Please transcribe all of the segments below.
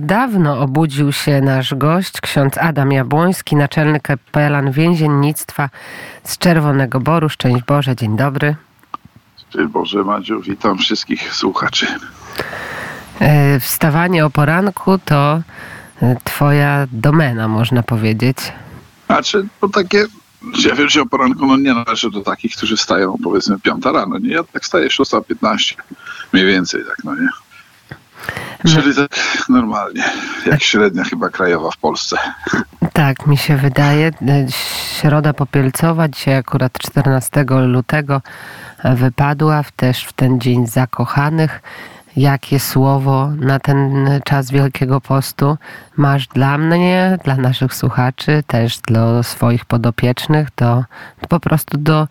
Dawno obudził się nasz gość, ksiądz Adam Jabłoński, naczelny kapelan więziennictwa z Czerwonego Boru. Szczęść Boże, dzień dobry. Szczęść Boże, Madziu, witam wszystkich słuchaczy. E, Wstawanie o poranku to e, twoja domena, można powiedzieć. Znaczy, to takie, ja wiem, że o poranku no nie należy do takich, którzy wstają powiedzmy piąta rano, nie? Ja tak wstaję 6.15, mniej więcej tak, no nie? Czyli tak normalnie, jak średnia chyba krajowa w Polsce. Tak, mi się wydaje. Środa Popielcowa, dzisiaj akurat 14 lutego e, wypadła też w ten dzień zakochanych. Jakie słowo na ten czas Wielkiego Postu masz dla mnie, dla naszych słuchaczy, też dla swoich podopiecznych, do, po prostu do,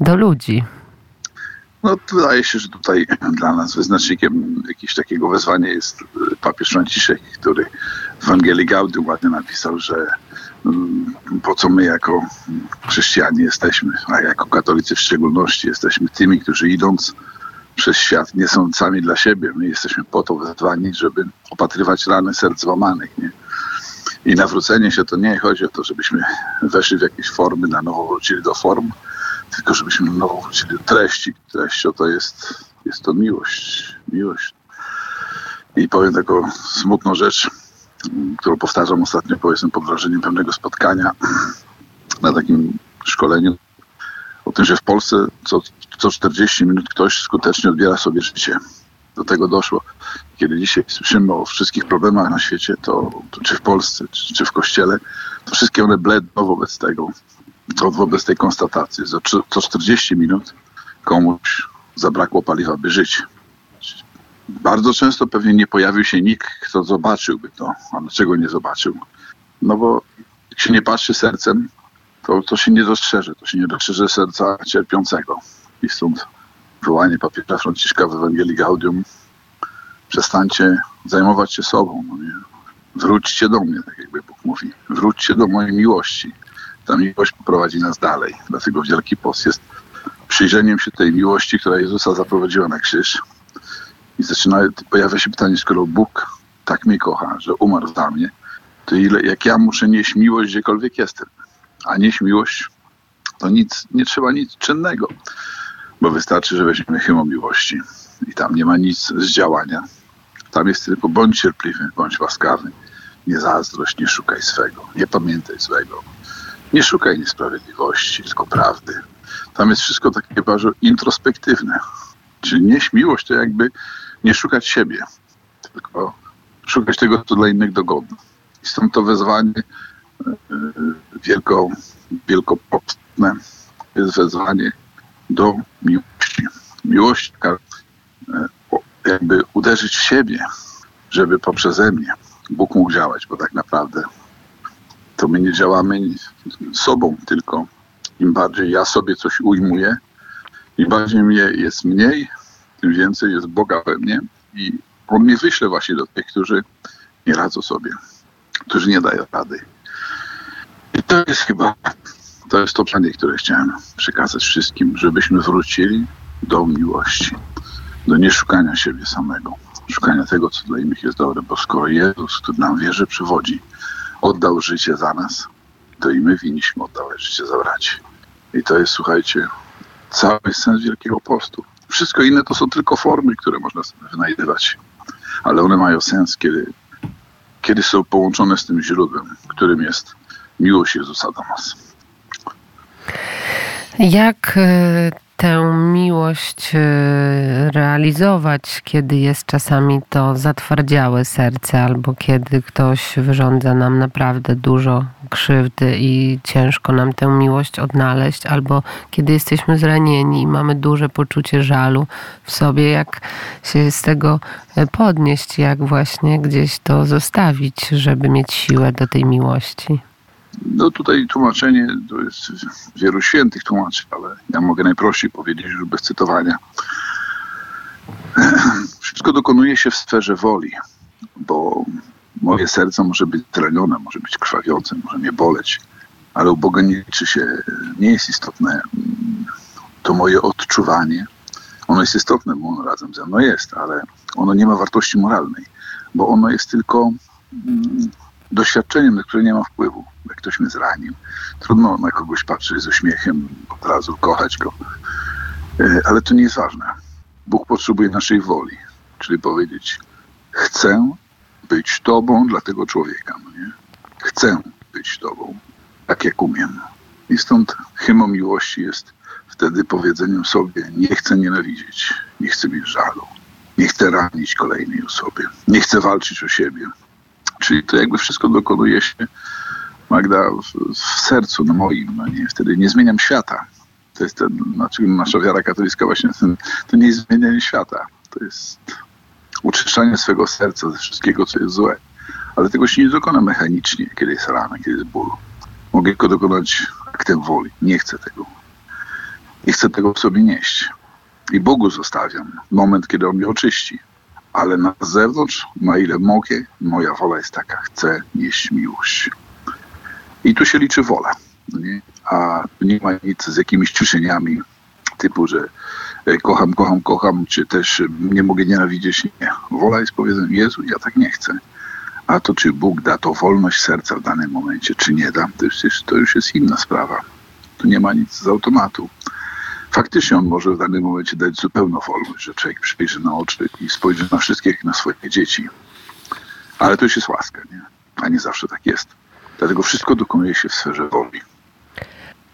do ludzi? No wydaje się, że tutaj dla nas wyznacznikiem jakiegoś takiego wezwania jest y, papież Franciszek, który w Ewangelii Gaudium ładnie napisał, że mm, po co my jako chrześcijanie jesteśmy, a jako katolicy w szczególności jesteśmy tymi, którzy idąc przez świat nie są sami dla siebie. My jesteśmy po to wezwani, żeby opatrywać rany serc złamanych. Nie? I nawrócenie się to nie chodzi o to, żebyśmy weszli w jakieś formy, na nowo wrócili do form, tylko żebyśmy na nowo wrócili do treści. Treścią to jest, jest to miłość. Miłość. I powiem taką smutną rzecz, którą powtarzam ostatnio, powiedzmy, pod wrażeniem pewnego spotkania na takim szkoleniu o tym, że w Polsce co, co 40 minut ktoś skutecznie odbiera sobie życie. Do tego doszło. Kiedy dzisiaj słyszymy o wszystkich problemach na świecie, to, to czy w Polsce, czy, czy w Kościele, to wszystkie one bledną wobec tego, to wobec tej konstatacji. Trzy- co 40 minut komuś zabrakło paliwa, by żyć. Bardzo często pewnie nie pojawił się nikt, kto zobaczyłby to. A dlaczego nie zobaczył? No bo jak się nie patrzy sercem, to, to się nie dostrzeże. To się nie dostrzeże serca cierpiącego. I stąd wołanie papieża Franciszka w Ewangelii Gaudium przestańcie zajmować się sobą. No nie? Wróćcie do mnie, tak jakby Bóg mówi. Wróćcie do mojej miłości. Ta miłość poprowadzi nas dalej. Dlatego Wielki Post jest przyjrzeniem się tej miłości, która Jezusa zaprowadziła na krzyż. I zaczyna, pojawia się pytanie, skoro Bóg tak mnie kocha, że umarł za mnie, to ile, jak ja muszę nieść miłość gdziekolwiek jestem. A nieść miłość to nic, nie trzeba nic czynnego, bo wystarczy, że weźmiemy hymn miłości i tam nie ma nic z działania. Tam jest tylko bądź cierpliwy, bądź łaskawy, nie zazdrość, nie szukaj swego, nie pamiętaj swego, nie szukaj niesprawiedliwości, tylko prawdy. Tam jest wszystko takie bardzo introspektywne. Czyli nieść miłość to jakby nie szukać siebie, tylko szukać tego, co dla innych dogodne. I stąd to wezwanie e, wielko, wielkopostne jest wezwanie do miłości. Miłość e, jakby uderzyć w siebie, żeby poprzeze mnie Bóg mógł działać, bo tak naprawdę to my nie działamy sobą, tylko im bardziej ja sobie coś ujmuję, im bardziej mnie jest mniej, tym więcej jest Boga we mnie i On mnie wyśle właśnie do tych, którzy nie radzą sobie, którzy nie dają rady. I to jest chyba, to jest to przanie, które chciałem przekazać wszystkim, żebyśmy wrócili do miłości, do nieszukania siebie samego, szukania tego, co dla innych jest dobre, bo skoro Jezus, który nam wierzy, przywodzi, oddał życie za nas, to i my winniśmy oddawać życie za braci. I to jest, słuchajcie, cały sens Wielkiego Postu. Wszystko inne to są tylko formy, które można wynajdywać, ale one mają sens, kiedy, kiedy są połączone z tym źródłem, którym jest miłość Jezusa do nas. Jak e, tę miłość e, realizować, kiedy jest czasami to zatwardziałe serce, albo kiedy ktoś wyrządza nam naprawdę dużo krzywdy i ciężko nam tę miłość odnaleźć, albo kiedy jesteśmy zranieni i mamy duże poczucie żalu w sobie, jak się z tego e, podnieść, jak właśnie gdzieś to zostawić, żeby mieć siłę do tej miłości. No tutaj tłumaczenie, to jest wielu świętych tłumaczy, ale ja mogę najprościej powiedzieć już bez cytowania. Wszystko dokonuje się w sferze woli, bo moje serce może być zranione, może być krwawiące, może mnie boleć, ale u Boga nie liczy się, nie jest istotne to moje odczuwanie. Ono jest istotne, bo ono razem ze mną jest, ale ono nie ma wartości moralnej. bo ono jest tylko mm, doświadczeniem, na które nie ma wpływu. Jak ktoś mnie zranił, trudno na kogoś patrzeć z uśmiechem, od razu kochać go. E, ale to nie jest ważne. Bóg potrzebuje naszej woli, czyli powiedzieć: Chcę być Tobą dla tego człowieka. No nie? Chcę być Tobą, tak jak umiem. I stąd hymną miłości jest wtedy powiedzeniem sobie: Nie chcę nienawidzieć, nie chcę mieć żalu, nie chcę ranić kolejnej osoby, nie chcę walczyć o siebie. Czyli to jakby wszystko dokonuje się, Magda, w, w sercu no moim. No nie? Wtedy nie zmieniam świata. To jest ten, znaczy nasza wiara katolicka właśnie, ten, to nie jest zmienianie świata. To jest uczyszczanie swego serca ze wszystkiego, co jest złe. Ale tego się nie dokona mechanicznie, kiedy jest rana, kiedy jest ból. Mogę go dokonać aktem woli. Nie chcę tego. Nie chcę tego w sobie nieść. I Bogu zostawiam moment, kiedy On mnie oczyści. Ale na zewnątrz, na ile mogę, moja wola jest taka, chcę nieść miłość. I tu się liczy wola. Nie? A nie ma nic z jakimiś ciszeniami typu, że e, kocham, kocham, kocham, czy też nie mogę nienawidzieć. Nie. Wola jest powiedzenie, Jezu, ja tak nie chcę. A to, czy Bóg da to wolność serca w danym momencie, czy nie da, to to już jest inna sprawa. Tu nie ma nic z automatu. Faktycznie on może w danym momencie dać zupełną wolność, że człowiek przyjrzy na oczy i spojrzy na wszystkie jak na swoje dzieci. Ale to już jest łaska, nie? A nie zawsze tak jest. Dlatego wszystko dokonuje się w sferze woli.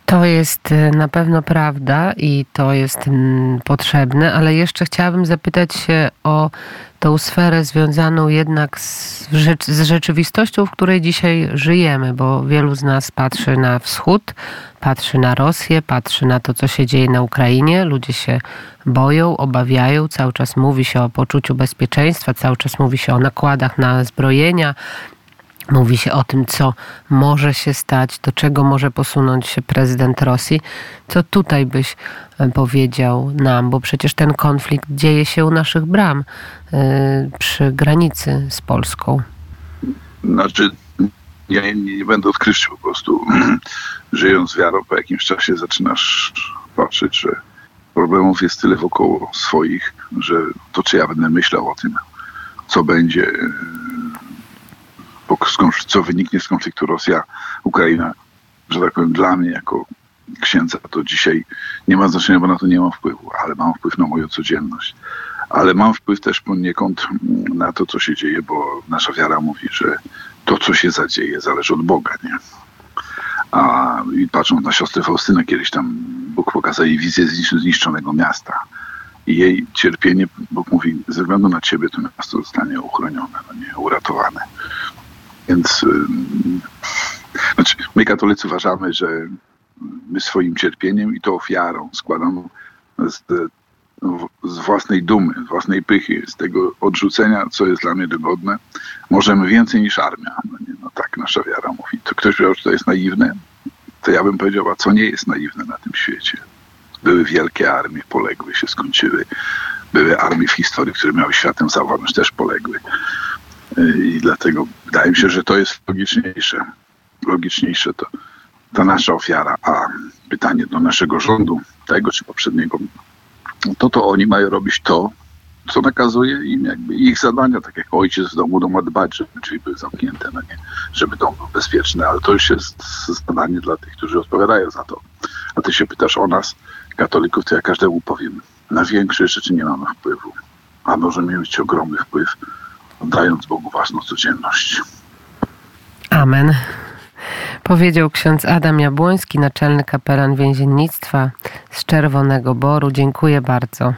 To jest y, na pewno prawda i to jest mm, potrzebne, ale jeszcze chciałabym zapytać się o tą sferę związaną jednak z, z, rzeczywistością, w której dzisiaj żyjemy, bo wielu z nas patrzy na wschód, patrzy na Rosję, patrzy na to, co się dzieje na Ukrainie. Ludzie się boją, obawiają, cały czas mówi się o poczuciu bezpieczeństwa, cały czas mówi się o nakładach na zbrojenia, Mówi się o tym, co może się stać, do czego może posunąć się prezydent Rosji. Co tutaj byś e, powiedział nam, bo przecież ten konflikt dzieje się u naszych bram yy, przy granicy z Polską. Znaczy, ja nie, nie będę odkryć po prostu. Żyjąc wiarą, po jakimś czasie zaczynasz patrzeć, że problemów jest tyle wokoło swoich, że to, czy ja będę myślał o tym, co będzie co wyniknie z konfliktu Rosja-Ukraina, że tak powiem, dla mnie jako księdza to dzisiaj nie ma znaczenia, bo na to nie mam wpływu, ale mam wpływ na moją codzienność. Ale mam wpływ też poniekąd na to, co się dzieje, bo nasza wiara mówi, że to, co się zadzieje, zależy od Boga, nie? A i patrząc na siostrę Faustynę, kiedyś tam Bóg pokazał jej wizję zniszczonego miasta. I jej cierpienie, Bóg mówi, ze względu na ciebie to miasto zostanie uchronione, no nie, uratowane. Więc znaczy, my katolicy uważamy, że my swoim cierpieniem i to ofiarą składaną z, z własnej dumy, z własnej pychy, z tego odrzucenia, co jest dla mnie dogodne, możemy więcej niż armia. No, nie, no tak nasza wiara mówi. To ktoś powiedział, że to jest naiwne, to ja bym powiedział, a co nie jest naiwne na tym świecie? Były wielkie armie, poległy się, skończyły. Były armie w historii, które miały światem zawładnąć, też poległy. I dlatego wydaje mi się, że to jest logiczniejsze. Logiczniejsze to ta nasza ofiara. A pytanie do naszego rządu, tego czy poprzedniego, to to oni mają robić to, co nakazuje im jakby ich zadania, tak jak ojciec w domu dom ma dbać, żeby drzwi były zamknięte, no nie, żeby dom był bezpieczny, ale to już jest zadanie dla tych, którzy odpowiadają za to. A ty się pytasz o nas, katolików, to ja każdemu powiem, na większe rzeczy nie mamy wpływu, a możemy mieć ogromny wpływ oddając Bogu własną codzienność. Amen. Powiedział ksiądz Adam Jabłoński, naczelny kapelan więziennictwa z Czerwonego Boru. Dziękuję bardzo.